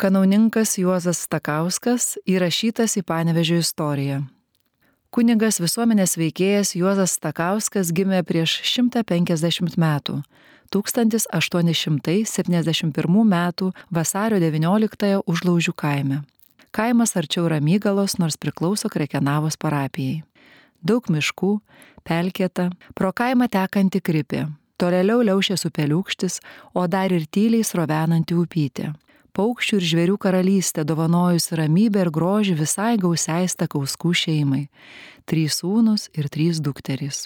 Kanauninkas Juozas Stakauskas įrašytas į Panevežio istoriją. Kunigas visuomenės veikėjas Juozas Stakauskas gimė prieš 150 metų 1871 m. vasario 19 užlaužių kaime. Kaimas arčiau Ramygalos, nors priklauso Krekenavos parapijai. Daug miškų, pelkėta, pro kaimą tekanti kripė, tolėliau liaušės upeliukštis, o dar ir tyliai srovenanti upytė. Paukščių ir žvėrių karalystė dovanojusi ramybę ir grožį visai gausiai stakauskų šeimai. Trys sūnus ir trys dukterys.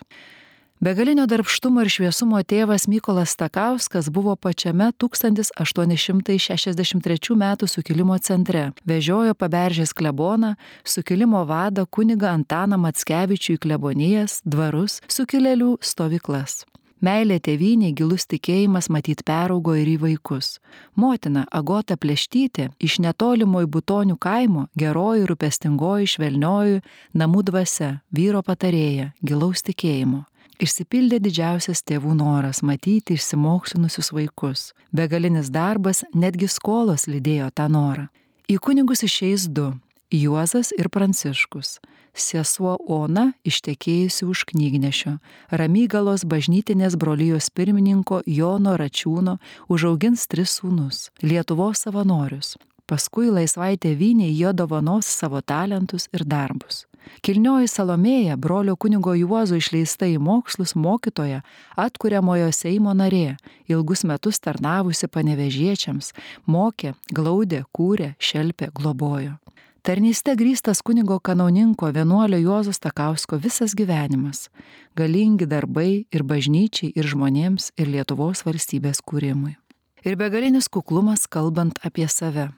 Begalinio darbštumo ir šviesumo tėvas Mykolas Stakauskas buvo pačiame 1863 m. sukilimo centre, vežiojo paberžės kleboną, sukilimo vadą kuniga Antaną Matskevičių į klebonijas, dvarus, sukilėlių stovyklas. Meilė tėvynė, gilus tikėjimas matyt peraugo ir į vaikus. Motina Agota Pleštytė iš netolimo į Butonių kaimo, geroji rūpestingoji švelnioji namų dvasia, vyro patarėja, gilaus tikėjimo. Išsipildė didžiausias tėvų noras matyti išsimokslinusius vaikus. Begalinis darbas, netgi skolos lydėjo tą norą. Į kunigus išeis du - Juozas ir Pranciškus. Sesuo Ona ištekėjusi už knygnešio, Ramygalos bažnytinės brolyjos pirmininko Jono Račiūno užaugins tris sūnus - Lietuvos savanorius. Paskui laisvai tėvynė jo dovanos savo talentus ir darbus. Kilnioji Salomėja, brolio kunigo Juozo išleista į mokslus mokytoja, atkuriamojo Seimo narė, ilgus metus tarnavusi panevežiečiams, mokė, glaudė, kūrė, šelpė, globojo. Tarnyste grįstas kunigo kanauninko vienuolio Juozo Stakausko visas gyvenimas - galingi darbai ir bažnyčiai, ir žmonėms, ir Lietuvos valstybės kūrimui. Ir begalinis kuklumas kalbant apie save.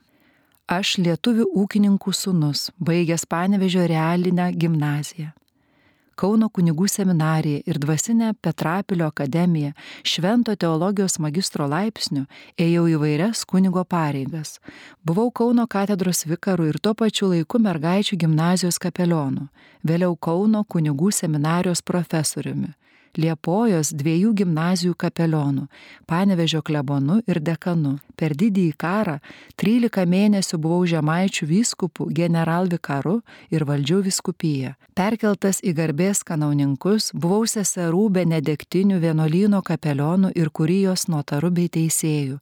Aš lietuvių ūkininkų sunus, baigęs Panevežio realinę gimnaziją. Kauno kunigų seminariją ir dvasinę Petrapilio akademiją švento teologijos magistro laipsnių ėjau įvairias kunigo pareigas. Buvau Kauno katedros vikaru ir tuo pačiu laiku mergaičių gimnazijos kapelionu, vėliau Kauno kunigų seminarijos profesoriumi Liepojos dviejų gimnazijų kapelionu, Panevežio klebonu ir dekanu. Per didįjį karą 13 mėnesių buvau žemaičių vyskupų generalvikaru ir valdžiau viskupiją. Perkeltas į garbės kanauninkus, buvau seserų benedektinių vienolyno kapelionų ir kurijos notarų bei teisėjų.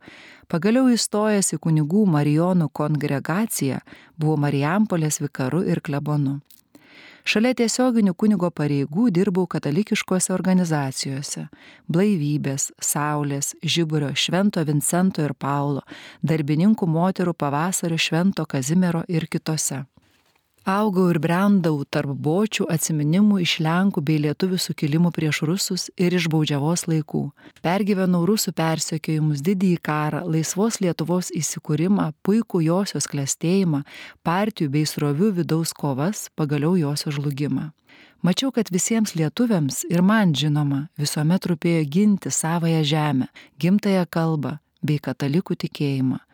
Pagaliau įstojęs į kunigų Marijonų kongregaciją, buvau Marijampolės vikaru ir klebonu. Šalia tiesioginių kunigo pareigų dirbau katalikiškose organizacijose - Blaivybės, Saulės, Žiburio, Švento Vincento ir Paulo, darbininkų moterų pavasario Švento Kazimiero ir kitose. Augau ir brendau tarp bočių atsiminimų iš Lenkų bei Lietuvių sukilimų prieš rusus ir iš baudžiavos laikų. Pergyvenau rusų persekiojimus, didįjį karą, laisvos Lietuvos įsikūrimą, puikų josios klestėjimą, partijų bei srovių vidaus kovas, pagaliau josios žlugimą. Mačiau, kad visiems lietuviams ir man žinoma visuomet rūpėjo ginti savoją žemę, gimtają kalbą bei katalikų tikėjimą.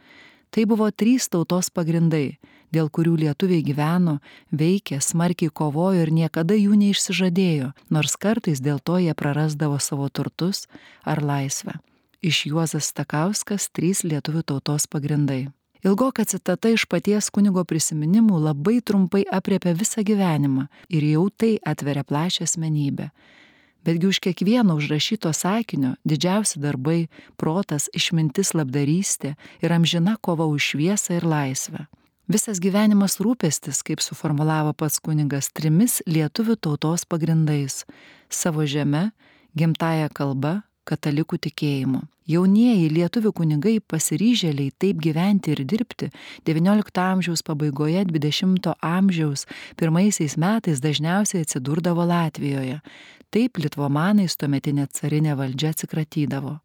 Tai buvo trys tautos pagrindai dėl kurių lietuviai gyveno, veikė, smarkiai kovojo ir niekada jų neišsižadėjo, nors kartais dėl to jie prarasdavo savo turtus ar laisvę. Iš Juozas Stakauskas trys lietuvių tautos pagrindai. Ilgoka citata iš paties kunigo prisiminimų labai trumpai apriepia visą gyvenimą ir jau tai atveria plačią asmenybę. Betgi už kiekvieno užrašyto sakinio didžiausi darbai, protas, išmintis, labdarystė ir amžina kova už šviesą ir laisvę. Visas gyvenimas rūpestis, kaip suformulavo pats kuningas, trimis lietuvių tautos pagrindais - savo žeme, gimtaja kalba, katalikų tikėjimu. Jaunieji lietuvių kunigai pasiryžėliai taip gyventi ir dirbti XIX amžiaus pabaigoje XX amžiaus pirmaisiais metais dažniausiai atsidurdavo Latvijoje. Taip litvomanais tuometinė carinė valdžia atsikratydavo.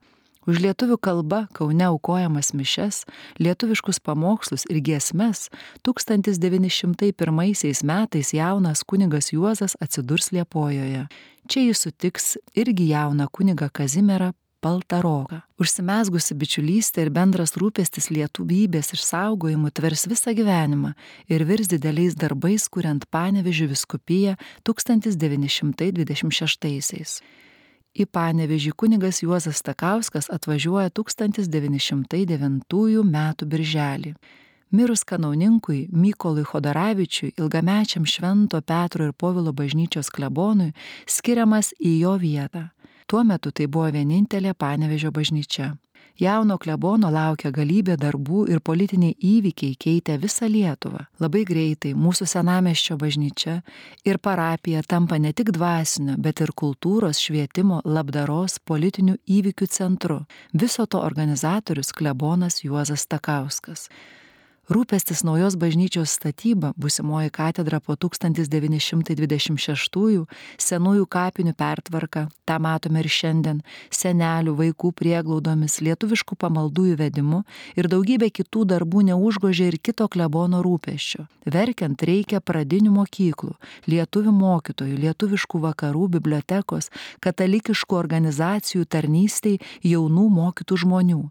Už lietuvių kalbą Kaune aukojamas mišes, lietuviškus pamokslus ir giesmes 1901 metais jaunas kunigas Juozas atsidurs Liepojoje. Čia jis sutiks irgi jauną kunigą Kazimierą Paltaroką. Užsimesgusi bičiulystė ir bendras rūpestis lietuvybės išsaugojimu tvers visą gyvenimą ir virs dideliais darbais, kuriant Panevežių viskupiją 1926. Į Panevežį kunigas Juozas Stakauskas atvažiuoja 1909 m. birželį. Mirus kanauninkui Mykolui Khodoravičiui, ilgamečiam Švento Petro ir Povilo bažnyčios klebonui, skiriamas į jo vietą. Tuo metu tai buvo vienintelė Panevežio bažnyčia. Jauno klebono laukia galybė darbų ir politiniai įvykiai keitė visą Lietuvą. Labai greitai mūsų senameščio bažnyčia ir parapija tampa ne tik dvasinio, bet ir kultūros, švietimo, labdaros, politinių įvykių centru. Viso to organizatorius klebonas Juozas Takauskas. Rūpestis naujos bažnyčios statyba, busimoji katedra po 1926-ųjų, senųjų kapinių pertvarka, tą matome ir šiandien, senelių, vaikų prieglaudomis, lietuviškų pamaldų įvedimu ir daugybė kitų darbų neužgožė ir kito klebono rūpeščio. Verkiant reikia pradinių mokyklų, lietuvių mokytojų, lietuviškų vakarų bibliotekos, katalikiškų organizacijų tarnystei jaunų mokytų žmonių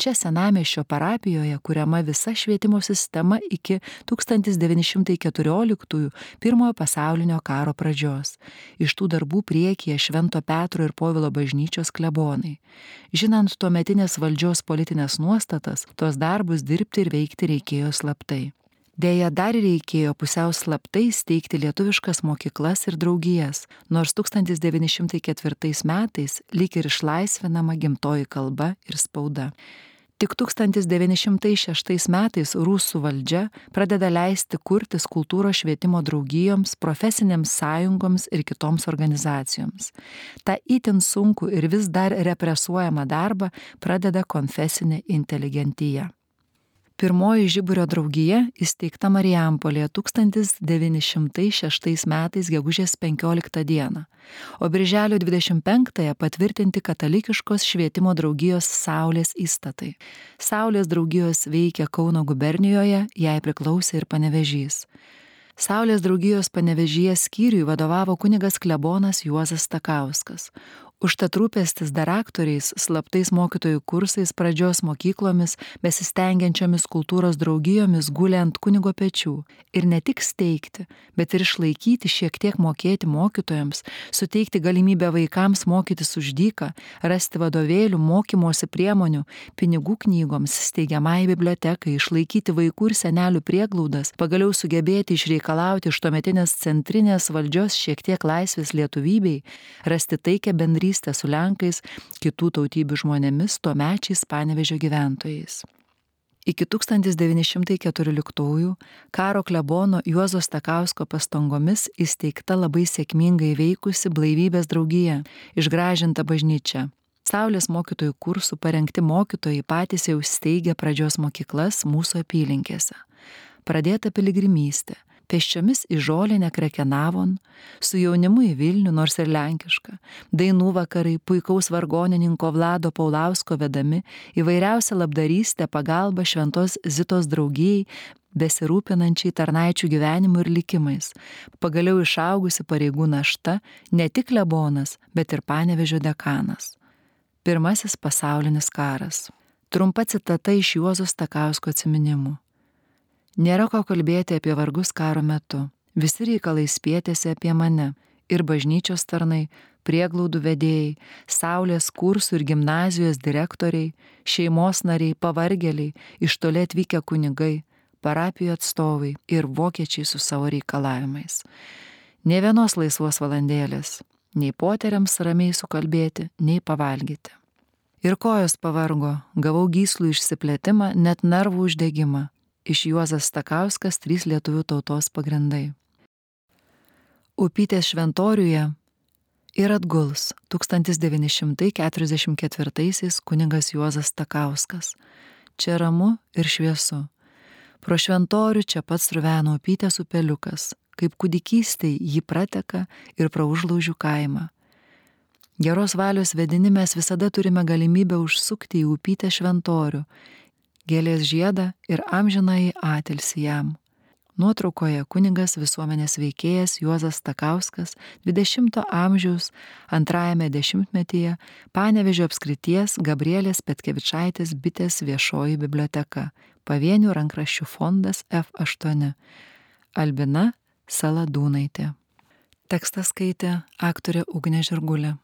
čia senamiesčio parapijoje kuriama visa švietimo sistema iki 1914 pirmojo pasaulinio karo pradžios. Iš tų darbų priekyje Švento Petro ir Povilo bažnyčios klebonai. Žinant tuometinės valdžios politinės nuostatas, tos darbus dirbti ir veikti reikėjo slaptai. Deja, dar reikėjo pusiau slaptai steigti lietuviškas mokyklas ir draugijas, nors 1904 metais lyg ir išlaisvinama gimtoji kalba ir spauda. Tik 1906 metais rusų valdžia pradeda leisti kurtis kultūros švietimo draugijoms, profesinėms sąjungoms ir kitoms organizacijoms. Ta itin sunku ir vis dar represuojama darbą pradeda konfesinė inteligentyja. Pirmoji Žiburio draugija įsteigta Marijampolėje 1906 metais gegužės 15 dieną, o birželio 25-ąją patvirtinti katalikiškos švietimo draugijos Saulės įstatai. Saulės draugijos veikia Kauno gubernijoje, jai priklausė ir panevežys. Saulės draugijos panevežyje skyriui vadovavo kunigas klebonas Juozas Takauskas, Užtat rūpestis dar aktoriais, slaptais mokytojų kursais, pradžios mokyklomis, besistengiančiomis kultūros draugijomis guli ant kunigo pečių. Ir ne tik steigti, bet ir išlaikyti šiek tiek mokėti mokytojams, suteikti galimybę vaikams mokytis už dyką, rasti vadovėlių, mokymosi priemonių, pinigų knygoms, steigiamai bibliotekai, išlaikyti vaikų ir senelių prieglaudas, pagaliau sugebėti išreikalauti iš tuometinės centrinės valdžios šiek tiek laisvės lietuvybei, rasti taikę bendrystę bendrystę su Lenkais, kitų tautybių žmonėmis, tuomečiais panevežio gyventojais. Iki 1914-ųjų karo klebono Juozo Stakausko pastangomis įsteigta labai sėkmingai veikusi blaivybės draugija, išgražinta bažnyčia. Saulės mokytojų kursų parengti mokytojai patys jau steigė pradžios mokyklas mūsų apylinkėse. Pradėta piligrimystė, pėsčiomis į žolinę krekenavon, su jaunimu į Vilnių, nors ir lenkiška, dainų vakarai, puikaus vargonininko Vlado Paulausko vedami, įvairiausia labdarystė, pagalba šventos Zitos draugijai, besirūpinančiai tarnaičių gyvenimu ir likimais, pagaliau išaugusi pareigų našta ne tik lebonas, bet ir panevežio dekanas. Pirmasis pasaulinis karas. Trumpa citata iš Juozo Stakausko atsiminimų. Nėra ko kalbėti apie vargus karo metu. Visi reikalai spėtėsi apie mane. Ir bažnyčios tarnai, prieglaudų vedėjai, saulės kursų ir gimnazijos direktoriai, šeimos nariai, pavargėliai, iš toli atvykę kunigai, parapijų atstovai ir vokiečiai su savo reikalavimais. Ne vienos laisvos valandėlės, nei poteriams ramiai sukalbėti, nei pavalgyti. Ir kojos pavargo, gavau gyslų išsiplėtimą, net nervų uždegimą, iš Juozas Stakauskas trys lietuvių tautos pagrindai. Upytės šventoriuje ir atguls 1944 kuningas Juozas Stakauskas. Čia ramu ir šviesu. Pro šventorių čia pats ruveno upytės upeliukas, kaip kūdikystėje jį prateka ir pro užlaužių kaimą. Geros valios vedini mes visada turime galimybę užsukti į upytę šventorių gėlės žiedą ir amžinai atilsi jam. Nuotraukoje kuningas visuomenės veikėjas Juozas Takauskas 20-ojo amžiaus antrajame dešimtmetyje Panevežio apskrities Gabrielės Petkevičaitės bitės viešoji biblioteka, pavienių rankraščių fondas F8. Albina Saladūnaitė. Tekstą skaitė aktorė Ugnė Žirgulė.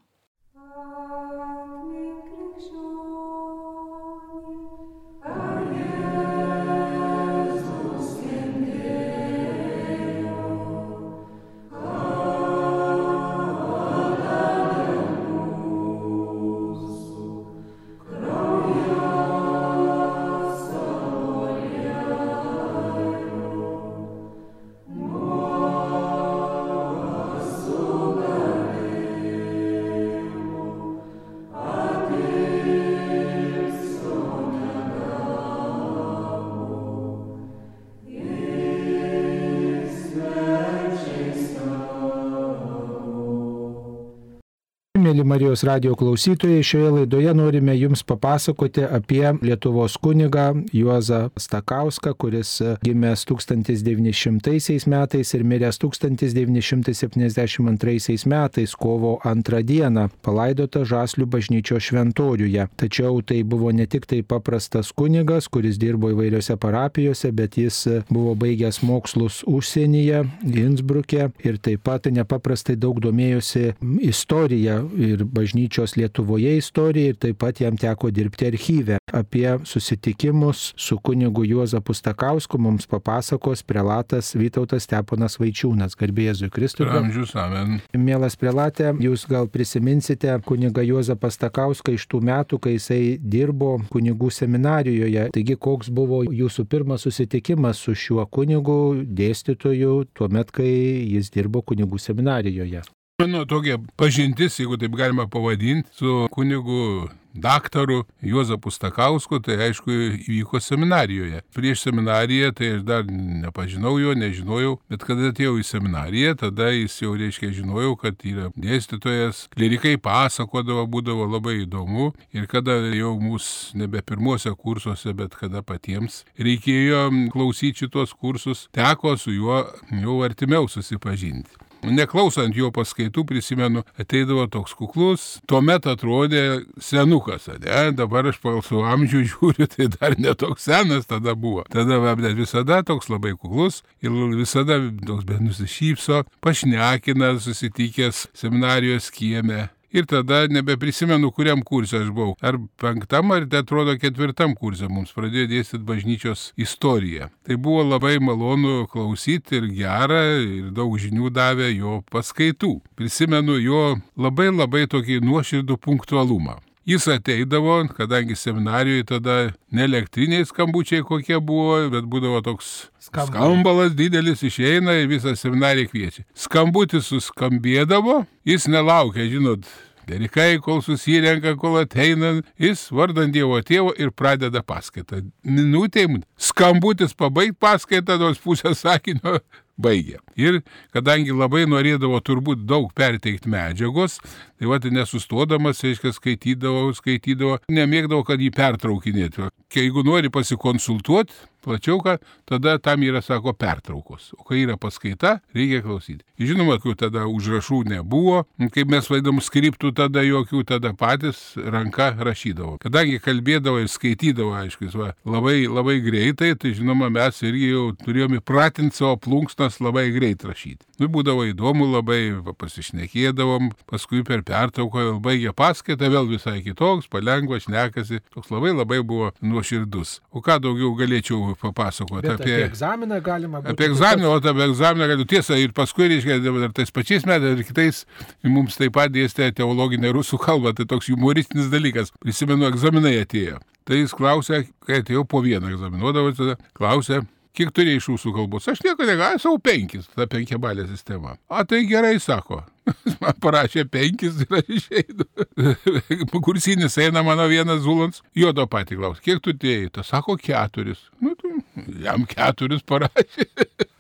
Marijos radio klausytojai, šioje laidoje norime Jums papasakoti apie Lietuvos kunigą Juozą Stakauską, kuris gimęs 1900 metais ir miręs 1972 metais kovo antrą dieną, palaidota Žaslių bažnyčio šventoriuje. Tačiau tai buvo ne tik tai paprastas kunigas, kuris dirbo įvairiose parapijose, bet jis buvo baigęs mokslus užsienyje, Innsbruke ir taip pat nepaprastai daug domėjosi istorija ir bažnyčios Lietuvoje istorija ir taip pat jam teko dirbti archyve. Apie susitikimus su kunigu Juozapu Stakausku mums papasakos prelatas Vytautas Steponas Vaičiūnas, garbėjėzui Kristui. Amžius, amen. Mielas prelatė, jūs gal prisiminsite kuniga Juozapą Stakauską iš tų metų, kai jisai dirbo kunigų seminarijoje. Taigi, koks buvo jūsų pirmas susitikimas su šiuo kunigu, dėstytoju, tuo met, kai jis dirbo kunigų seminarijoje? Mano tokia pažintis, jeigu taip galima pavadinti, su kunigu daktaru Juozapu Stakausku, tai aišku, įvyko seminarijoje. Prieš seminariją, tai aš dar nepažinau jo, nežinojau, bet kada atėjau į seminariją, tada jis jau reiškia žinojau, kad yra dėstytojas, klerikai pasakodavo, būdavo labai įdomu ir kada jau mūsų nebe pirmose kursuose, bet kada patiems reikėjo klausyti šitos kursus, teko su juo jau artimiau susipažinti. Neklausant jo paskaitų, prisimenu, ateidavo toks kuklus, tuomet atrodė senukas, ne? dabar aš pagal savo amžių žiūriu, tai dar netoks senas tada buvo. Tada bet visada toks labai kuklus ir visada toks bet nusišypso, pašnekina susitikęs seminarijos kieme. Ir tada nebeprisimenu, kuriam kursė aš buvau. Ar penktam, ar tai atrodo ketvirtam kursė mums pradėjo dėstyti bažnyčios istoriją. Tai buvo labai malonu klausyti ir gera, ir daug žinių davė jo paskaitų. Prisimenu jo labai labai tokį nuoširdų punktualumą. Jis ateidavo, kadangi seminarijoje tada ne elektriniai skambučiai kokie buvo, bet būdavo toks Skambalas, Skambalas didelis išeina ir visą seminariją kviečia. Skambutis suskambėdavo, jis nelaukia, žinot, Derikai, kol susirenka, kol ateina, jis vardant Dievo tėvo ir pradeda paskaitą. Minutėm skambutis pabaigti paskaitą, nors pusę sakinio baigė. Ir kadangi labai norėdavo turbūt daug perteikti medžiagos, tai va, nesustodamas, aiškiai, skaitydavo, skaitydavo, nemėgdavo, kad jį pertraukinėtų. Jeigu nori pasikonsultuoti, plačiau, kad tada tam yra, sako, pertraukos. O kai yra paskaita, reikia klausyti. Žinoma, kai tada užrašų nebuvo, kaip mes vaidom skriptų, tada jokių, tada patys ranka rašydavo. Kadangi kalbėdavo ir skaitydavo, aišku, va, labai, labai greitai, tai žinoma, mes irgi jau turėjome pratinti savo plunksnas labai greit rašyti. Nu, būdavo įdomu, labai pasišnekėdavom, paskui per pertrauką vėl baigė paskaitą, vėl visai kitoks, palengva, šnekasi, toks labai labai buvo nuoširdus. O ką daugiau galėčiau papasakoti apie... Apie egzaminą galima būtų. Apie egzaminą, o apie egzaminą galiu tiesą ir paskui, reiškia, dar tais pačiais metais ir kitais mums taip pat dėstė teologinė rusų kalba, tai toks humoristinis dalykas. Prisimenu, egzaminai atėjo. Tai jis klausė, kai atėjau po vieną egzaminuodavau, klausė, kiek turėjai iš rusų kalbos? Aš nieko negaliu, savo penkis, ta penkiabalė sistema. A tai gerai, sako. Man parašė penkis ir aš išeinu. Kursinis eina mano vienas Zulans, jo to patį klaus, kiek tu tėjai? Tas sako keturis. Nu, tu, jam keturis parašė.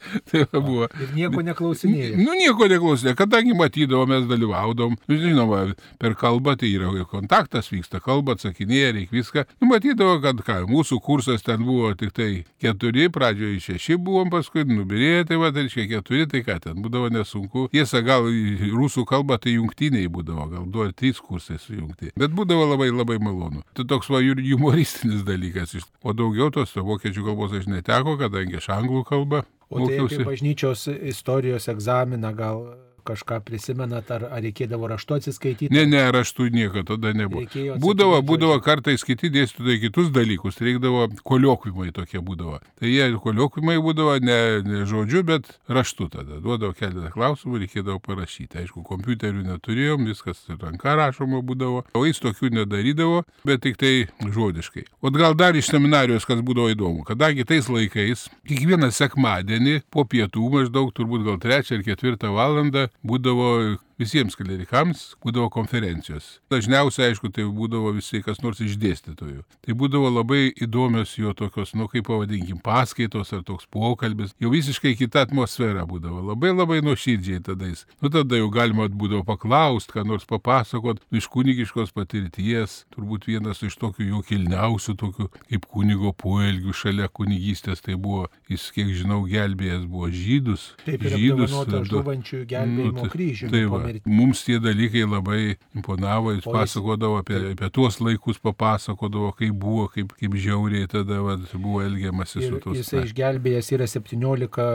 tai buvo. Ir nieko neklausinėjo. Nu, nieko neklausinėjo, kadangi matydavo, mes dalyvaudom. Nu, žinoma, per kalbą tai yra kontaktas, vyksta kalba, atsakinėja, reikia viską. Nu, matydavo, kad ką, mūsų kursas ten buvo tik tai keturi, pradžioje šeši buvom, paskui nubirėjo, tai va, tai reiškia keturi, tai ką ten būdavo nesunku. Tiesa, gal rusų kalba tai jungtiniai būdavo, gal du ar trys kursai sujungti. Bet būdavo labai labai malonu. Tai toks va humoristinis dalykas. O daugiau tos vokiečių kalbos aš neteko, kadangi aš anglų kalbą. O tai apie bažnyčios istorijos egzaminą gal kažką prisimenat, ar, ar reikėdavo raštu atsiskaityti? Ne, ne, raštų nieko tada nebuvo. Būdavo, būdavo kartais kiti dėstytojai kitus dalykus, reikdavo koliokvimai tokie būdavo. Tai jie koliokvimai būdavo ne, ne žodžiu, bet raštu tada. Duodavo keletą klausimų, reikėdavo parašyti. Aišku, kompiuterių neturėjom, viskas ranka rašoma būdavo, o jis tokių nedarydavo, bet tik tai žodiškai. O gal dar iš seminarijos, kas būdavo įdomu, kadangi tais laikais kiekvieną sekmadienį po pietų maždaug turbūt gal trečią ar ketvirtą valandą būdavo visiems klerikams būdavo konferencijos. Dažniausiai, aišku, tai būdavo visi kas nors iš dėstytojų. Tai būdavo labai įdomios jo tokios, nu kaip pavadinkim, paskaitos ar toks pokalbis. Jau visiškai kita atmosfera būdavo. Labai labai nuoširdžiai tada jis. Nu tada jau galima būdavo paklausti, ką nors papasakot iš kunigiškos patirties. Turbūt vienas iš tokių jo kilniausių, tokių kaip kunigo poelgių šalia kunigystės. Tai buvo, jis kiek žinau, gelbėjęs buvo žydus. Taip, žydus. Žuvančių gelbėjimo nu, kryžių. Tai va, mums tie dalykai labai imponavo, jis pasakodavo apie, apie tuos laikus, papasakodavo, kaip buvo, kaip, kaip žiauriai tada va, buvo elgiamasi ir, su tuos. Jisai išgelbėjęs yra 17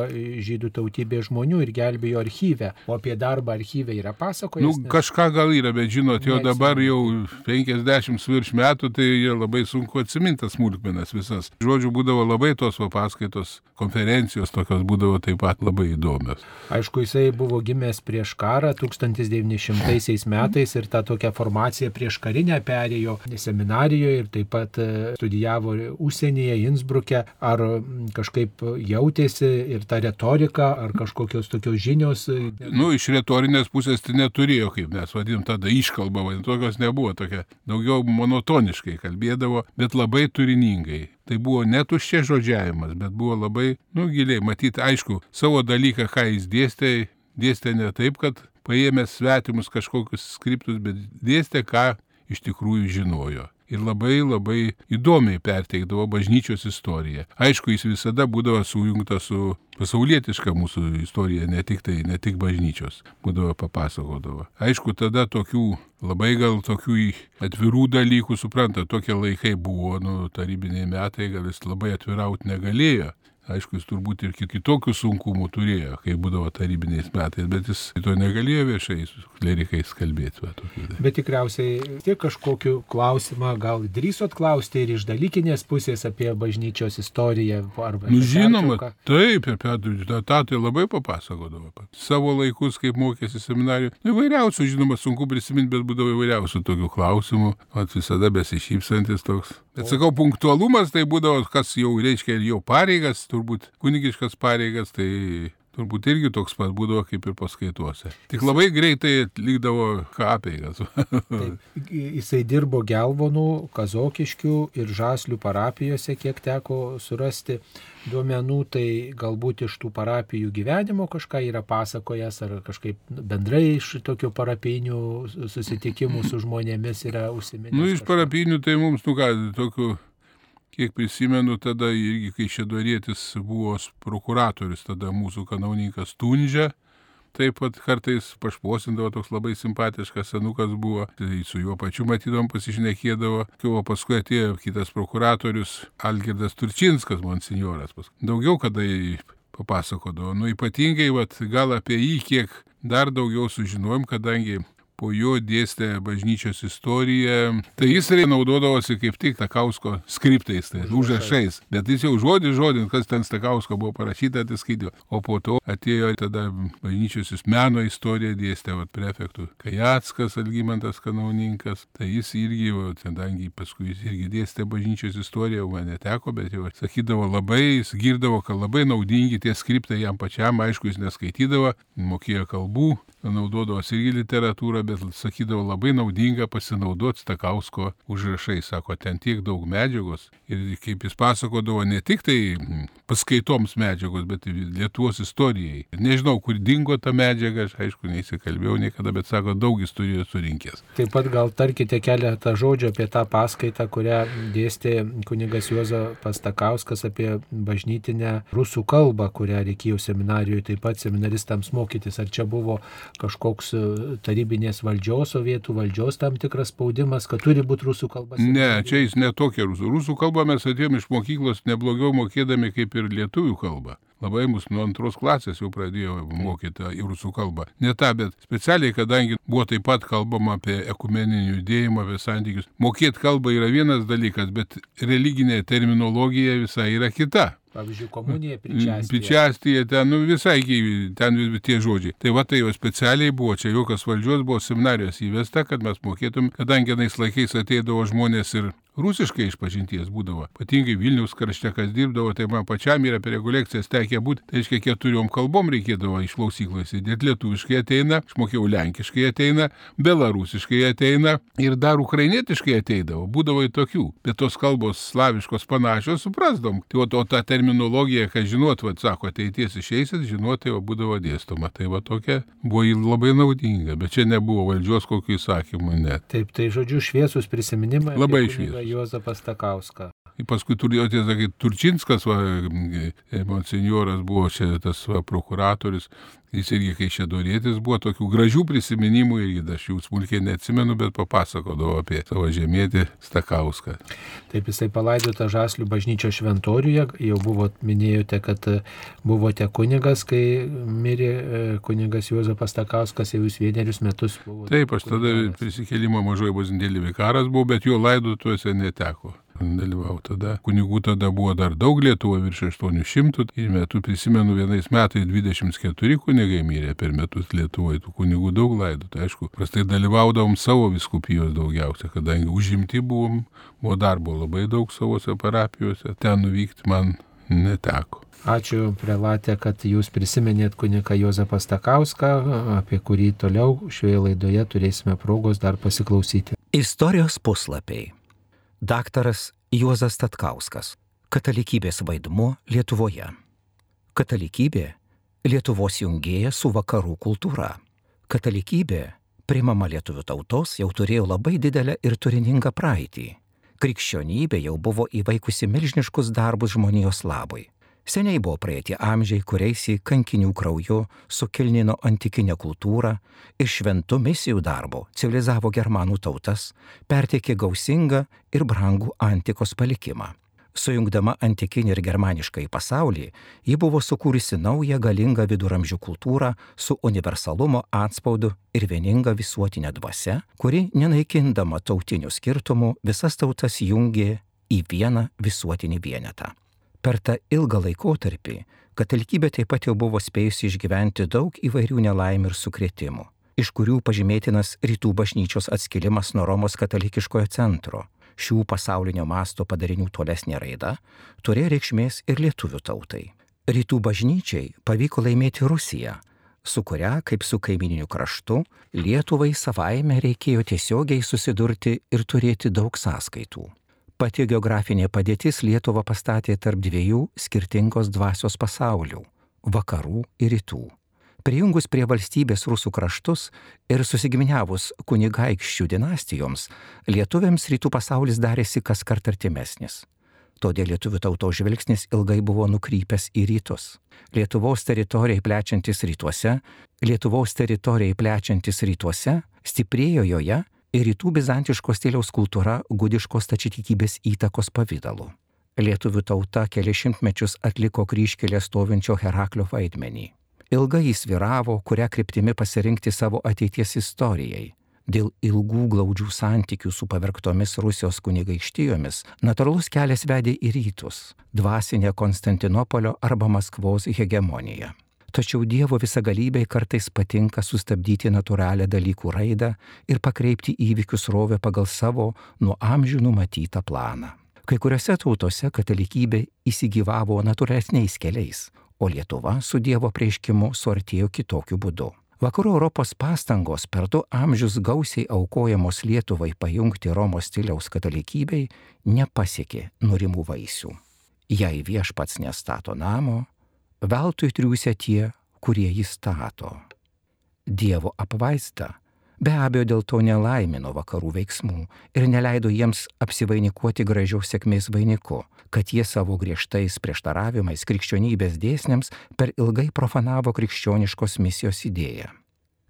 žydų tautybės žmonių ir gelbėjo archyvę. O apie darbą archyvę yra pasakojęs. Nu, nes... Kažką gal yra, bet žinot, jau dabar jau 50 virš metų, tai labai sunku atsiminti tas smulkmenas visas. Žodžiu, būdavo labai tos va, paskaitos, konferencijos tokios būdavo taip pat labai įdomios. Aišku, jisai buvo gimęs prieš karą 1900 metais ir tą tokią formaciją prieš karinę perėjo seminarijoje ir taip pat e, studijavo užsienyje, Innsbruke. Ar kažkaip jautėsi ir ta retorika, ar kažkokios tokios žinios? E, nu, iš retorinės pusės tai neturėjo, kaip mes vadinam, tada iškalba, vadinam, tokios nebuvo, tokia daugiau monotoniškai kalbėdavo, bet labai turiningai. Tai buvo netuščia žodžiavimas, bet buvo labai, nu, giliai, matyti, aišku, savo dalyką, ką jis dėstė, dėstė ne taip, kad paėmęs svetimus kažkokius skriptus, bet dėstė, ką iš tikrųjų žinojo. Ir labai labai įdomiai perteikdavo bažnyčios istoriją. Aišku, jis visada būdavo sujungtas su pasaulietiška mūsų istorija, ne tik tai, ne tik bažnyčios, būdavo papasakodavo. Aišku, tada tokių labai gal tokių atvirų dalykų, supranta, tokie laikai buvo, nu, tarybiniai metai, gal jis labai atvirauti negalėjo. Aišku, jis turbūt ir kitokių sunkumų turėjo, kai būdavo tarybiniais metais, bet jis to negalėjo viešai su klerikais kalbėti. Va, bet tikriausiai tiek kažkokiu klausimą gal drįsot klausti ir iš dalykinės pusės apie bažnyčios istoriją. Nu, žinoma, pertrauką. taip, apie tą tai labai papasakodavo. Savo laikus, kaip mokėsi seminarijoje. Nu, įvairiausių, žinoma, sunku prisiminti, bet būdavo įvairiausių tokių klausimų. Vat visada besišypsantis toks. Bet sakau, punktualumas tai būdavo, kas jau reiškia ir jau pareigas, turbūt kunigiškas pareigas, tai turbūt irgi toks pat būdavo kaip ir paskaituose. Tik labai greitai atlikdavo apeigas. Jisai dirbo Gelvonų, Kazokiškių ir Žaslių parapijose, kiek teko surasti duomenų, tai galbūt iš tų parapijų gyvenimo kažką yra pasakojęs ar kažkaip bendrai iš tokių parapinių susitikimų su žmonėmis yra užsiminęs. Nu, iš parapinių tai mums, nu ką, tokių Kiek prisimenu, tada irgi, kai Šedorėtis buvo prokuratorius, tada mūsų kanauninkas Tunžė, taip pat kartais pašposindavo, toks labai simpatiškas senukas buvo, tai su juo pačiu matydom pasišnekėdavo, o paskui atėjo kitas prokuratorius Algirdas Turčinskas, monsinjoras. Daugiau kada papasakodavo, nu ypatingai, vat, gal apie jį kiek dar daugiau sužinojom, kadangi po jo dėstė bažnyčios istoriją. Tai jis naudodavosi kaip tik Takausko skriptais, tai užrašais. Bet jis jau žodį žodin, kas ten Takausko buvo parašyta, tai skaitė. O po to atėjo tada bažnyčios meno istoriją dėstė vat, prefektų Kajackas, Algymantas Kanauninkas. Tai jis irgi, kadangi paskui jis irgi dėstė bažnyčios istoriją, man neteko, bet jau sakydavo labai, jis girdavo, kad labai naudingi tie skriptai jam pačiam, aišku, jis neskaitydavo, mokėjo kalbų, naudodavosi irgi literatūrą, bet sakydavo labai naudinga pasinaudoti Stakausko užrašai. Sako, ten tiek daug medžiagos. Ir kaip jis pasakodavo, ne tik tai paskaitoms medžiagos, bet ir Lietuvos istorijai. Nežinau, kur dingo ta medžiaga, aš aišku, neįsikalbėjau niekada, bet sako, daug jis turėjo surinkęs. Taip pat gal tarkite keletą žodžių apie tą paskaitą, kurią dėstė kunigas Juozo Pastakauskas apie bažnytinę rusų kalbą, kurią reikėjo seminarijoje taip pat seminaristams mokytis. Ar čia buvo kažkoks e, tarybinės valdžios, sovietų valdžios tam tikras spaudimas, kad turi būti rusų kalba? Ne, čia jis netokia rusų. Rusų kalbą mes atėjome iš mokyklos neblogiau mokėdami kaip ir lietuvių kalbą. Labai mus nuo antros klasės jau pradėjo mokyti į rusų kalbą. Ne tą, bet specialiai, kadangi buvo taip pat kalbama apie ekumeninį judėjimą, apie santykius. Mokėti kalbą yra vienas dalykas, bet religinė terminologija visai yra kita. Pavyzdžiui, komunija, pričiastija. Pričiastija, ten nu, visai ten tie žodžiai. Tai va tai jau specialiai buvo, čia jokios valdžios buvo seminarijos įvesta, kad mes mokėtum, kadangi nais laikais ateidavo žmonės ir rusiškai išpažinties būdavo. Ypatingai Vilnius krašte, kas dirbdavo, tai man pačiam yra per rekolekcijas tekę būti. Tai reiškia, keturiom kalbom reikėdavo iš klausyklos įdėti. Lietuviškai ateina, išmokėjau lenkiškai ateina, belarusiškai ateina ir dar ukrainietiškai ateidavo. Būdavo į tokių. Bet tos kalbos slaviškos panašios suprasdom. Tai o, o ta terminologija, kad žinot, vad sako, ateities išeisit, žinot, tai būdavo dėstoma. Tai va tokia buvo labai naudinga. Bet čia nebuvo valdžios kokių įsakymų net. Taip, tai žodžiu šviesus prisiminimai. Labai šviesus. Juozapą Stakauską. Paskui turėjo, tiesą sakyti, Turčinskas, va, monsinjoras buvo čia tas va, prokuratorius, Jis irgi, kai čia dorėtis, buvo tokių gražių prisiminimų ir aš jų smulkiai neatsimenu, bet papasakodavo apie savo žemėtį Stakauską. Taip jisai palaidota Žaslių bažnyčio šventoriuje, jau buvo, minėjote, kad buvote kunigas, kai mirė e, kunigas Juozapas Stakauskas, jau jūs vienerius metus buvote. Taip, aš tada prisikėlimo mažoji bazindėlį vikaras buvau, bet jo laidotuose neteko dalyvauti. Tada kunigų tada buvo dar daug Lietuvo virš 800 ir metų prisimenu vienais metais 24 kunigai mirė per metus Lietuvoje, tų kunigų daug laidotų. Tai aišku, prastai dalyvaudavom savo viskupijos daugiausia, kadangi užimti buvom, buvo darbo labai daug savose parapijose, ten nuvykti man neteko. Ačiū, prelatė, kad jūs prisiminėt kuniką Jozapą Stakauską, apie kurį toliau šioje laidoje turėsime progos dar pasiklausyti. Istorijos puslapiai. Daktaras Juozas Statkauskas. Katalikybės vaidmuo Lietuvoje. Katalikybė - Lietuvos jungėja su vakarų kultūra. Katalikybė, primama lietuvių tautos, jau turėjo labai didelę ir turiningą praeitį. Krikščionybė jau buvo įvaikusi milžiniškus darbus žmonijos labui Seniai buvo praeiti amžiai, kuriais į kankinių krauju sukilnino antikinę kultūrą ir šventų misijų darbo civilizavo germanų tautas, perteikė gausingą ir brangų antikos palikimą. Sujungdama antikinį ir germanišką į pasaulį, ji buvo sukūrusi naują galingą viduramžių kultūrą su universalumo atspaudu ir vieninga visuotinė dvasia, kuri, nenaikindama tautinių skirtumų, visas tautas jungė į vieną visuotinį vienetą. Per tą ilgą laikotarpį katalikybė taip pat jau buvo spėjusi išgyventi daug įvairių nelaimių ir sukretimų, iš kurių pažymėtinas rytų bažnyčios atskilimas nuo Romos katalikiškojo centro. Šių pasaulinio masto padarinių tolesnė raida turėjo reikšmės ir lietuvių tautai. Rytų bažnyčiai pavyko laimėti Rusiją, su kuria, kaip su kaimininiu kraštu, Lietuvai savaime reikėjo tiesiogiai susidurti ir turėti daug sąskaitų. Pati geografinė padėtis Lietuvą pastatė tarp dviejų skirtingos dvasios pasaulių - vakarų ir rytų. Prijungus prie valstybės rusų kraštus ir susigiminiavus kunigaikščių dinastijoms, lietuviams rytų pasaulis darėsi kas kart artimesnis. Todėl lietuvių tautos žvilgsnis ilgai buvo nukrypęs į rytus. Lietuvos teritorijai plečiantis rytuose, Lietuvos teritorijai plečiantis rytuose, stiprėjo joje rytų bizantiško stiliaus kultūra gudiškos tačiatikybės įtakos pavydalu. Lietuvių tauta keli šimtmečius atliko kryškelė stovinčio Heraklio vaidmenį. Ilgai jis vyravo, kurią kryptimi pasirinkti savo ateities istorijai. Dėl ilgų glaudžių santykių su pavergtomis Rusijos kunigaikštijomis natūralus kelias vedė į rytus - dvasinė Konstantinopolio arba Maskvos hegemonija. Tačiau Dievo visagalybei kartais patinka sustabdyti natūralią dalykų raidą ir pakreipti įvykius rovę pagal savo nuo amžių numatytą planą. Kai kuriuose tautose katalikybė įsigyvavo natūralesniais keliais, o Lietuva su Dievo prieškimu suartėjo kitokiu būdu. Vakarų Europos pastangos per du amžius gausiai aukojamos Lietuvai pajungti Romos stiliaus katalikybei nepasiekė norimų vaisių. Jei viešpats nestato namo, veltui triūsia tie, kurie jį stato. Dievo apvaizda be abejo dėl to nelaimino vakarų veiksmų ir neleido jiems apsivainikuoti gražios sėkmės vainiku, kad jie savo griežtais prieštaravimais krikščionybės dėsniams per ilgai profanavo krikščioniškos misijos idėją.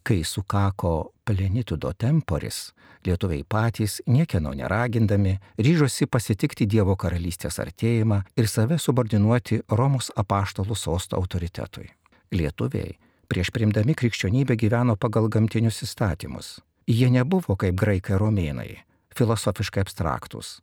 Kai sukako plenitudo temporis, lietuviai patys, niekieno neragindami, ryžosi pasitikti Dievo karalystės artėjimą ir save subordinuoti Romos apaštalų sosto autoritetui. Lietuviai prieš primdami krikščionybę gyveno pagal gamtinius įstatymus. Jie nebuvo kaip graikai romėnai, filosofiškai abstraktus.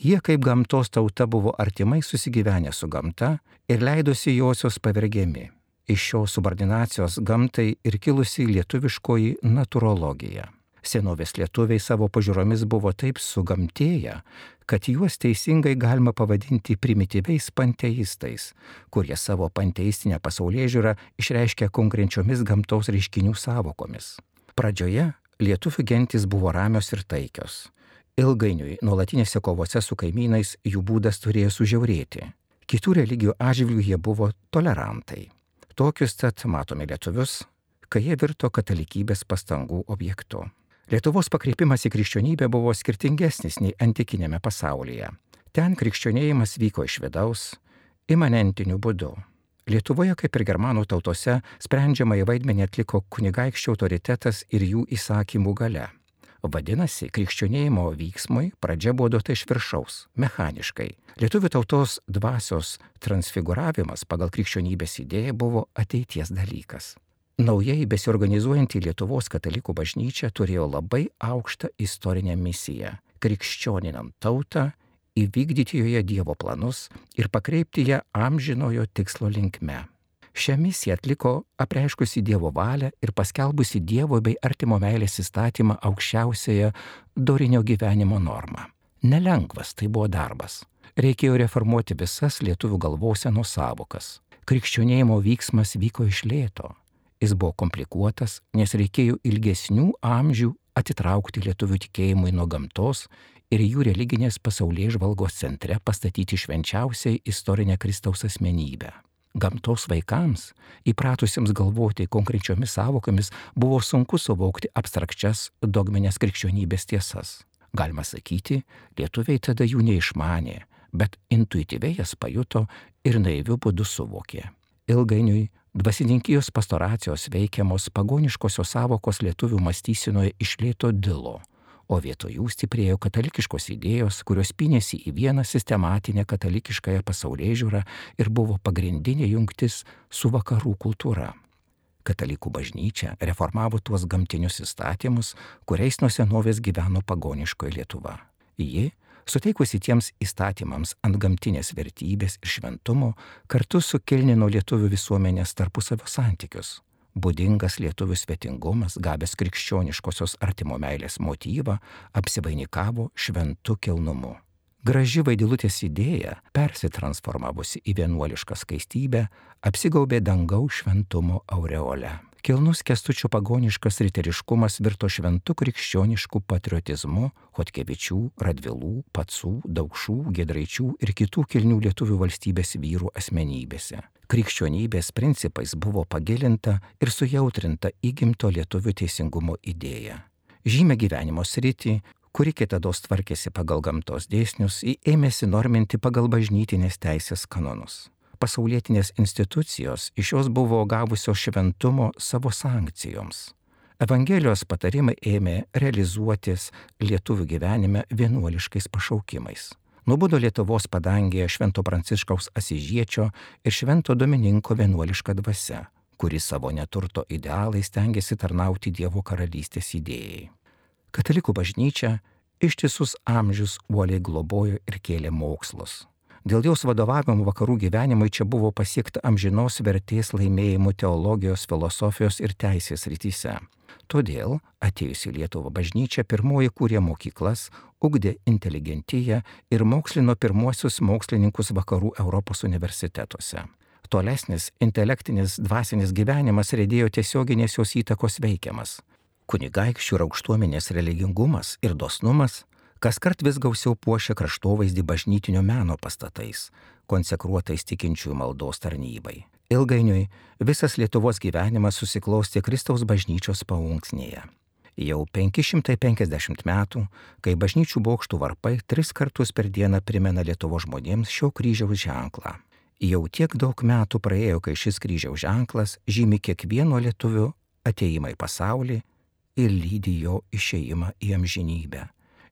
Jie kaip gamtos tauta buvo artimai susigyvenę su gamta ir leidosi josios pavergiami iš šios subordinacijos gamtai ir kilusi lietuviškoji natūrologija. Senovės lietuviai savo pažiūromis buvo taip sugamtėję, kad juos teisingai galima pavadinti primityviais panteistais, kurie savo panteistinę pasaulyje žiūrą išreiškia konkrečiomis gamtos reiškinių savokomis. Pradžioje lietuvių gentis buvo ramios ir taikios. Ilgainiui nuolatinėse kovose su kaimynais jų būdas turėjo sužiaurėti. Kitų religijų atžvilgių jie buvo tolerantai. Tokius tad matome lietuvius, kai jie virto katalikybės pastangų objektu. Lietuvos pakreipimas į krikščionybę buvo skirtingesnis nei antikinėme pasaulyje. Ten krikščionėjimas vyko iš vidaus, imanentiniu būdu. Lietuvoje, kaip ir germanų tautose, sprendžiamą į vaidmenį atliko kunigaikščio autoritetas ir jų įsakymų gale. Vadinasi, krikščionėjimo vyksmui pradžia buvo duota iš viršaus, mechaniškai. Lietuvių tautos dvasios transfiguravimas pagal krikščionybės idėją buvo ateities dalykas. Naujai besiorganizuojanti Lietuvos katalikų bažnyčia turėjo labai aukštą istorinę misiją - krikščioninant tautą, įvykdyti joje Dievo planus ir pakreipti ją amžinojo tikslo linkme. Šią misiją atliko apreiškusi Dievo valią ir paskelbusi Dievo bei artimo meilės įstatymą aukščiausiąją dorinio gyvenimo normą. Nelengvas tai buvo darbas. Reikėjo reformuoti visas lietuvių galvosenos savokas. Krikščionėjimo vyksmas vyko iš lėto. Jis buvo komplikuotas, nes reikėjo ilgesnių amžių atitraukti lietuvių tikėjimui nuo gamtos ir jų religinės pasaulyje žvalgos centre pastatyti švenčiausiai istorinę Kristaus asmenybę. Gamtos vaikams, įpratusiems galvoti konkrečiomis savokomis, buvo sunku suvokti abstrakčias dogminės krikščionybės tiesas. Galima sakyti, lietuviai tada jų neišmanė, bet intuityviai jas pajuto ir naivių būdų suvokė. Ilgainiui dvasininkijos pastoracijos veikiamos pagoniškosios savokos lietuvių mąstysinoje išlėto dilo o vietoj jų stiprėjo katalikiškos idėjos, kurios pinėsi į vieną sistematinę katalikiškąją pasaulyje žiūrą ir buvo pagrindinė jungtis su vakarų kultūra. Katalikų bažnyčia reformavo tuos gamtinius įstatymus, kuriais nuo senovės gyveno pagoniškoji Lietuva. Ji, suteikusi tiems įstatymams ant gamtinės vertybės ir šventumo, kartu sukilnino lietuvių visuomenės tarpusavio santykius būdingas lietuvių svetingumas, gavęs krikščioniškosios artimo meilės motyvą, apsivainikavo šventu kilnumu. Graži vaidilutės idėja, persitransformavusi į vienuolišką skaistybę, apsigaubė dangaus šventumo aureole. Kilnus kestučio pagoniškas riteriškumas virto šventu krikščionišku patriotizmu Hotkevičių, Radvilų, Patsų, Daukšų, Gedraičių ir kitų kilnių lietuvių valstybės vyrų asmenybėse krikščionybės principais buvo pagilinta ir sujautrinta įgimto lietuvių teisingumo idėja. Žymė gyvenimo sritį, kuri kitados tvarkėsi pagal gamtos dėsnius, ėmėsi norminti pagal bažnytinės teisės kanonus. Pasaulietinės institucijos iš jos buvo gavusios šventumo savo sankcijoms. Evangelijos patarimai ėmė realizuotis lietuvių gyvenime vienuoliškais pašaukimais nubudo Lietuvos padangėje Švento Pranciškaus Asižiečio ir Švento Domininko vienuoliška dvasia, kuri savo neturto idealai stengiasi tarnauti Dievo karalystės idėjai. Katalikų bažnyčia ištisus amžius uoliai globojo ir kėlė mokslus. Dėl jos vadovavimo vakarų gyvenimui čia buvo pasiekta amžinos vertės laimėjimų teologijos, filosofijos ir teisės rytise. Todėl atėjusi Lietuvo bažnyčia pirmoji kūrė mokyklas, ugdė inteligentiją ir mokslino pirmuosius mokslininkus vakarų Europos universitetuose. Tolesnis intelektinis dvasinis gyvenimas rėdėjo tiesioginės jos įtakos veikiamas. Kunigaikščių ir aukštuomenės religingumas ir dosnumas kas kart vis gausiau puošia kraštovaizdį bažnytinio meno pastatais, konsekruotais tikinčiųjų maldos tarnybai. Ilgainiui visas Lietuvos gyvenimas susiklosti Kristaus bažnyčios paunksnėje. Jau 550 metų, kai bažnyčių bokštų varpai tris kartus per dieną primena Lietuvo žmonėms šio kryžiaus ženklą. Jau tiek daug metų praėjo, kai šis kryžiaus ženklas žymi kiekvieno lietuvių ateimą į pasaulį ir lydi jo išeimą į amžinybę.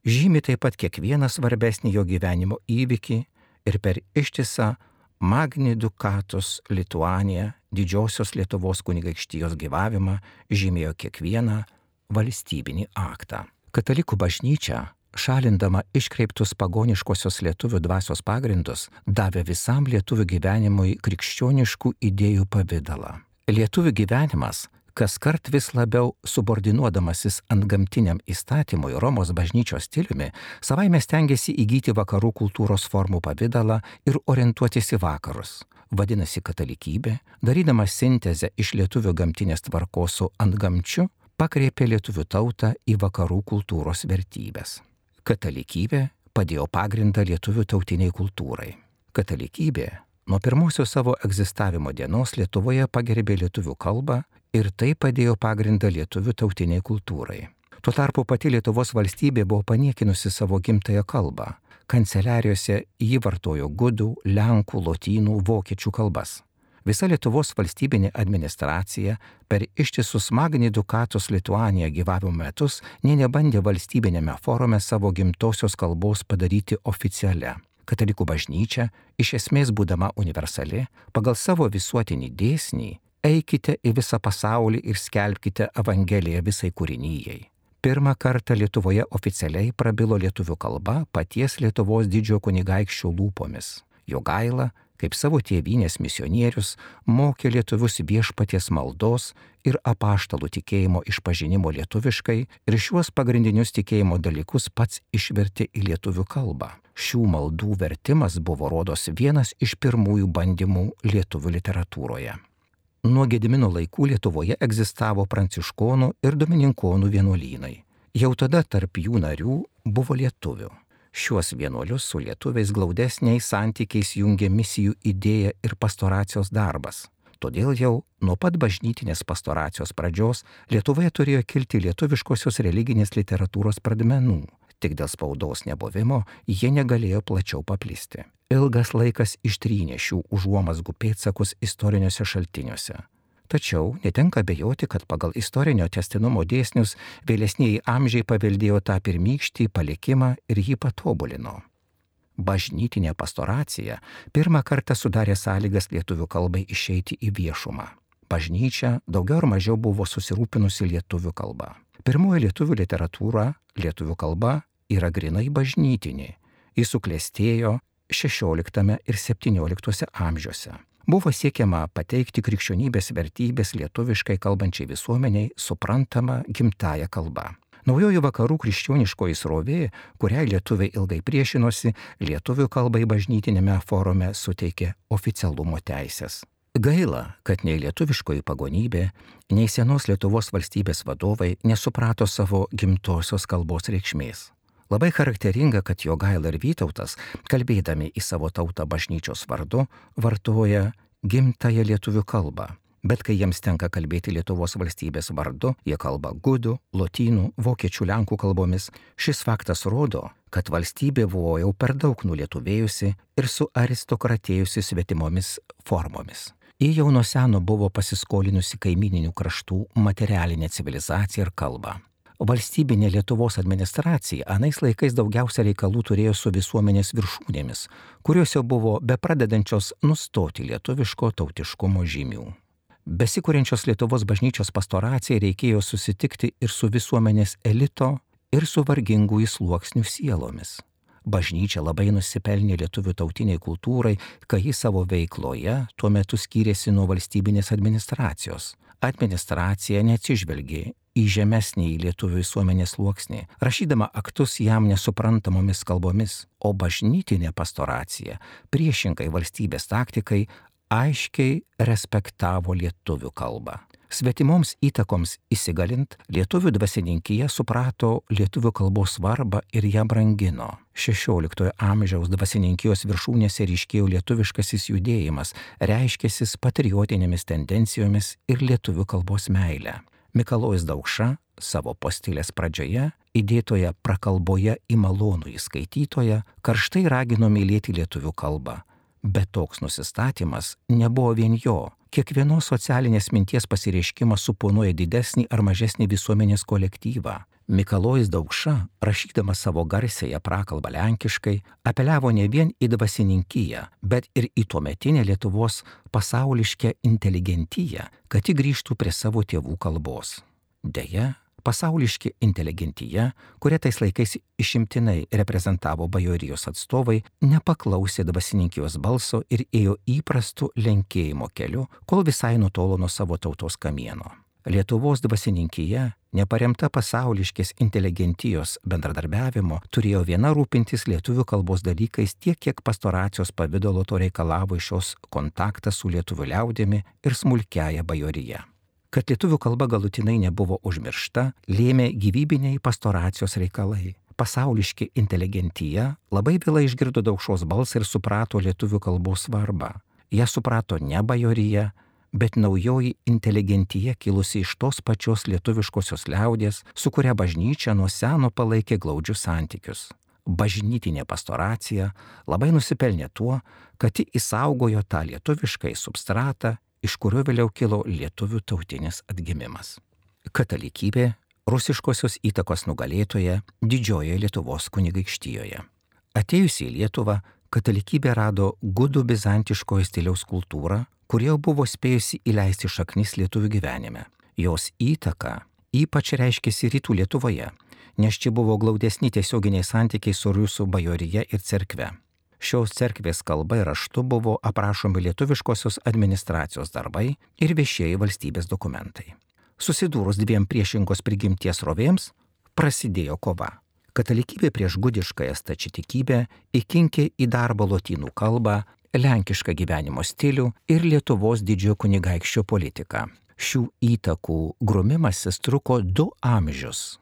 Žymi taip pat kiekvieną svarbesnį jo gyvenimo įvykį ir per ištisą Magni Dukatus Lituanija didžiosios Lietuvos kunigaikštijos gyvavimą žymėjo kiekvieną valstybinį aktą. Katalikų bažnyčia, šalindama iškreiptus pagoniškosios lietuvių dvasios pagrindus, davė visam lietuvių gyvenimui krikščioniškų idėjų pavydalą. Lietuvių gyvenimas kas kart vis labiau subordinuodamasis ant gamtiniam įstatymui Romos bažnyčios stiliumi, savaime stengiasi įgyti vakarų kultūros formų pavydalą ir orientuotis į vakarus. Vadinasi, katalikybė, darydama sintezę iš lietuvių gamtinės tvarkos su antgamčiu, pakreipė lietuvių tautą į vakarų kultūros vertybės. Katalikybė padėjo pagrindą lietuvių tautiniai kultūrai. Katalikybė nuo pirmosios savo egzistavimo dienos Lietuvoje pagerbė lietuvių kalbą ir tai padėjo pagrindą lietuvių tautiniai kultūrai. Tuo tarpu pati Lietuvos valstybė buvo paniekinusi savo gimtają kalbą. Kanceliarijose jį vartojo gudų, lenkų, lotynų, vokiečių kalbas. Visa Lietuvos valstybinė administracija per ištisus Magni Dukatus Lietuanija gyvavimo metus nė nebandė valstybinėme forume savo gimtosios kalbos padaryti oficialią. Katalikų bažnyčia, iš esmės būdama universali, pagal savo visuotinį dėsnį, eikite į visą pasaulį ir skelbkite Evangeliją visai kūrinyjei. Pirmą kartą Lietuvoje oficialiai prabilo lietuvių kalba paties Lietuvos didžiojo kunigaikščio lūpomis. Jo gaila kaip savo tėvynės misionierius, mokė lietuvius viešpaties maldos ir apaštalų tikėjimo išpažinimo lietuviškai ir šiuos pagrindinius tikėjimo dalykus pats išvertė į lietuvių kalbą. Šių maldų vertimas buvo rodos vienas iš pirmųjų bandymų lietuvių literatūroje. Nuo Gedimino laikų Lietuvoje egzistavo pranciškonų ir domininkonų vienuolynai. Jau tada tarp jų narių buvo lietuvių. Šiuos vienuolius su lietuviais glaudesniais santykiais jungia misijų idėja ir pastoracijos darbas. Todėl jau nuo pat bažnytinės pastoracijos pradžios Lietuvoje turėjo kilti lietuviškosios religinės literatūros pradmenų. Tik dėl spaudos nebuvimo jie negalėjo plačiau paplisti. Ilgas laikas ištrynė šių užuomasgų pėtsakus istoriniuose šaltiniuose. Tačiau netenka bejoti, kad pagal istorinio testinumo dėsnius vėlesniai amžiai paveldėjo tą pirmykštį palikimą ir jį patobulino. Bažnytinė pastoracija pirmą kartą sudarė sąlygas lietuvių kalbai išeiti į viešumą. Bažnyčia daugiau ar mažiau buvo susirūpinusi lietuvių kalba. Pirmoji lietuvių literatūra, lietuvių kalba yra grinai bažnytinė. Jis suklestėjo XVI ir XVII amžiuose buvo siekiama pateikti krikščionybės vertybės lietuviškai kalbančiai visuomeniai suprantama gimtaja kalba. Naujoji vakarų krikščioniškoji srovė, kuriai lietuviai ilgai priešinosi, lietuvių kalbai bažnytinėme forume suteikė oficialumo teisės. Gaila, kad nei lietuviškoji pagonybė, nei senos Lietuvos valstybės vadovai nesuprato savo gimtosios kalbos reikšmės. Labai charakteringa, kad jo gaila ir Vytautas, kalbėdami į savo tautą bažnyčios vardu, vartoja gimtąją lietuvių kalbą. Bet kai jiems tenka kalbėti Lietuvos valstybės vardu, jie kalba gudų, lotynų, vokiečių, lenkų kalbomis. Šis faktas rodo, kad valstybė buvo jau per daug nulietuvėjusi ir su aristokratėjusi svetimomis formomis. Ji jau nuo seno buvo pasiskolinusi kaimininių kraštų materialinę civilizaciją ir kalbą valstybinė Lietuvos administracija anais laikais daugiausia reikalų turėjo su visuomenės viršūnėmis, kurios jau buvo bepradedančios nustoti lietuviško tautiškumo žymių. Besikūrenčios Lietuvos bažnyčios pastoracijai reikėjo susitikti ir su visuomenės elito, ir su vargingųjų sluoksnių sielomis. Bažnyčia labai nusipelnė lietuvių tautiniai kultūrai, kai ji savo veikloje tuo metu skyrėsi nuo valstybinės administracijos. Administracija neatsižvelgė į žemesnį lietuvių visuomenės sluoksnį, rašydama aktus jam nesuprantamomis kalbomis, o bažnytinė pastoracija priešingai valstybės taktikai aiškiai respektavo lietuvių kalbą. Svetimoms įtakoms įsigalint, lietuvių dvasininkija suprato lietuvių kalbos svarbą ir ją brangino. XVI amžiaus dvasininkijos viršūnėse ryškėjo lietuviškasis judėjimas, reiškėsis patriotinėmis tendencijomis ir lietuvių kalbos meilė. Mikalojus Daukša savo postilės pradžioje, įdėtoje prakalboje į malonų įskaitytoją, karštai ragino mylėti lietuvių kalbą. Bet toks nusistatymas nebuvo vien jo. Kiekvienos socialinės minties pasireiškimas suponuoja didesnį ar mažesnį visuomenės kolektyvą. Mikalojus Daukša, rašydamas savo garsėje prakalbą lenkiškai, apeliavo ne vien į dvasininkiją, bet ir į tuometinę Lietuvos pasauliškę inteligentiją, kad ji grįžtų prie savo tėvų kalbos. Deja, pasauliški inteligentija, kurie tais laikais išimtinai reprezentavo bajorijos atstovai, nepaklausė dvasininkijos balso ir ėjo įprastu lenkėjimo keliu, kol visai nutolo nuo savo tautos kamieno. Lietuvos dvasininkyje, neparemta pasauliškės inteligentijos bendradarbiavimo, turėjo viena rūpintis lietuvių kalbos dalykais tiek, kiek pastoracijos pavydalo to reikalavo šios kontaktas su lietuvių liaudėmi ir smulkiaja bajoryje. Kad lietuvių kalba galutinai nebuvo užmiršta, lėmė gyvybiniai pastoracijos reikalai. Pasauliški inteligentija labai vėlai išgirdo daugšos balsą ir suprato lietuvių kalbos svarbą. Jie suprato ne bajoryje, bet naujoji inteligentija kilusi iš tos pačios lietuviškosios liaudės, su kuria bažnyčia nuo seno palaikė glaudžius santykius. Bažnytinė pastoracija labai nusipelnė tuo, kad ji įsaugojo tą lietuviškai substratą, iš kurio vėliau kilo lietuvių tautinis atgimimas. Katalikybė rusiškosios įtakos nugalėtoje didžiojoje Lietuvos kunigaikštijoje. Atėjusi į Lietuvą, katalikybė rado gudų bizantiškojo stiliaus kultūrą, kurie jau buvo spėjusi įleisti šaknis lietuvių gyvenime. Jos įtaka ypač reiškėsi rytų Lietuvoje, nes čia buvo glaudesni tiesioginiai santykiai su rusų bajorija ir cerkve. Šios cerkvės kalba ir raštu buvo aprašomi lietuviškosios administracijos darbai ir viešieji valstybės dokumentai. Susidūrus dviem priešingos prigimties rovėms, prasidėjo kova. Katalikybė prieš gudiškąją stačiatikybę įkinkė į darbą lotynų kalbą lenkišką gyvenimo stilių ir Lietuvos didžiojo kunigaikščio politiką. Šių įtakų grumimasis truko du amžius.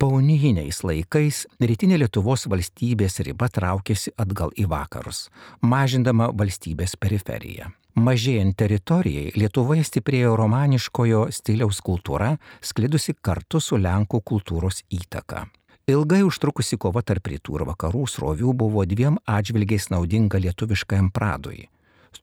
Paunijiniais laikais rytinė Lietuvos valstybės riba traukėsi atgal į vakarus, mažindama valstybės periferiją. Mažėjant teritorijai Lietuvoje stiprėjo romaniškojo stiliaus kultūra, sklidusi kartu su Lenkų kultūros įtaka. Ilgai užtrukusi kova tarp rytų ir vakarų srovių buvo dviem atžvilgiais naudinga lietuviškajam pradui.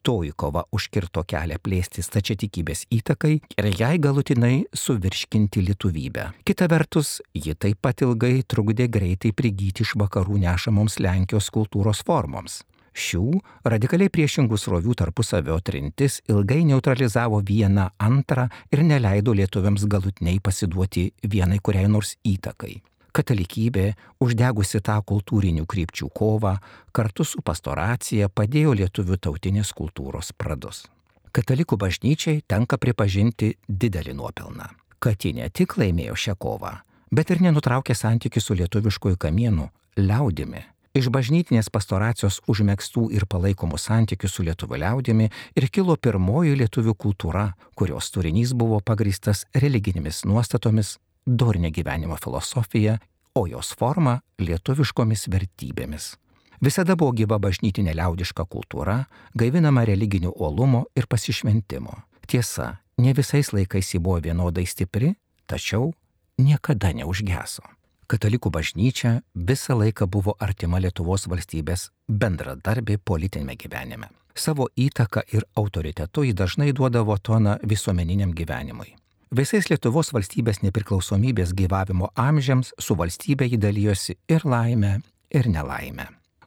Toji kova užkirto kelią plėsti stačiatikybės įtakai ir jai galutinai suvirškinti lietuvybę. Kita vertus, ji taip pat ilgai trukdė greitai prigyti iš vakarų nešamoms Lenkijos kultūros formoms. Šių radikaliai priešingų srovių tarpusavio trintis ilgai neutralizavo vieną antrą ir neleido lietuviams galutinai pasiduoti vienai kuriai nors įtakai katalikybė, uždegusi tą kultūrinių krypčių kovą, kartu su pastoracija padėjo lietuvių tautinės kultūros pradus. Katalikų bažnyčiai tenka pripažinti didelį nuopelną, kad ji ne tik laimėjo šią kovą, bet ir nenutraukė santykių su lietuviškojų kamienu liaudimi. Iš bažnytinės pastoracijos užmėgstų ir palaikomų santykių su lietuvių liaudimi ir kilo pirmoji lietuvių kultūra, kurios turinys buvo pagristas religinėmis nuostatomis dorinė gyvenimo filosofija, o jos forma lietuviškomis vertybėmis. Visada buvo gyva bažnytinė liaudiška kultūra, gaivinama religinių uolumo ir pasišventimo. Tiesa, ne visais laikais ji buvo vienodai stipri, tačiau niekada neužgeso. Katalikų bažnyčia visą laiką buvo artima Lietuvos valstybės bendradarbė politinėme gyvenime. Savo įtaką ir autoritetu jį dažnai duodavo toną visuomeniniam gyvenimui. Visais Lietuvos valstybės nepriklausomybės gyvavimo amžiams su valstybė jį dalyjosi ir laimę, ir nelaimę.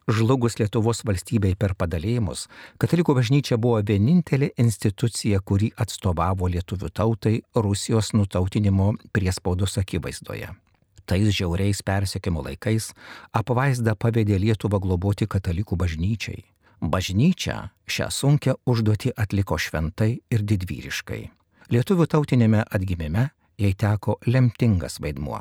Žlugus Lietuvos valstybei per padalėjimus, Katalikų bažnyčia buvo vienintelė institucija, kuri atstovavo lietuvių tautai Rusijos nutautinimo priespaudos akivaizdoje. Tais žiauriais persiekimo laikais apvaizda pavedė Lietuvą globoti Katalikų bažnyčiai. Bažnyčia šią sunkę užduotį atliko šventai ir didvyriškai Lietuvių tautinėme atgimime jai teko lemtingas vaidmuo.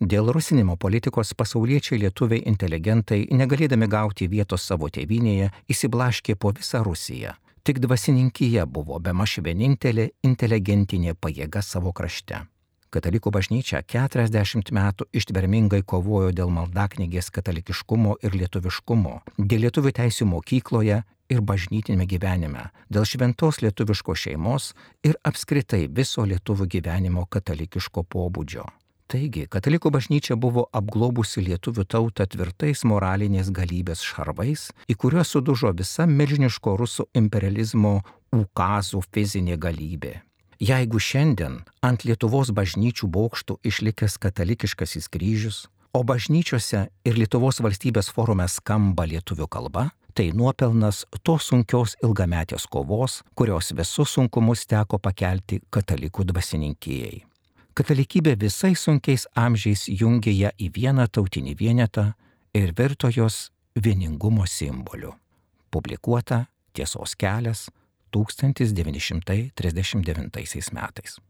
Dėl rusinimo politikos pasauliečiai lietuviai inteligentai, negalėdami gauti vietos savo tėvynėje, įsiblaškė po visą Rusiją. Tik dvasininkija buvo be maž vienintelė inteligentinė pajėga savo krašte. Katalikų bažnyčia 40 metų ištvermingai kovojo dėl maldaknygės katalikiškumo ir lietuviškumo, dėl lietuvių teisų mokykloje ir bažnytinėme gyvenime, dėl šventos lietuviškos šeimos ir apskritai viso lietuvių gyvenimo katalikiško pobūdžio. Taigi, katalikų bažnyčia buvo apglobusi lietuvių tautą tvirtais moralinės galybės šarvais, į kuriuos sudužo visa milžiniško rusų imperializmo ukazų fizinė galybė. Jeigu šiandien ant Lietuvos bažnyčių bokštų išlikęs katalikiškasis kryžius, o bažnyčiose ir Lietuvos valstybės forume skamba lietuvių kalba, tai nuopelnas tos sunkios ilgametės kovos, kurios visus sunkumus teko pakelti katalikų dvasininkijai. Katalikybė visais sunkiais amžiais jungė ją į vieną tautinį vienetą ir virto jos vieningumo simboliu. Publikuota Tiesos kelias 1939 metais.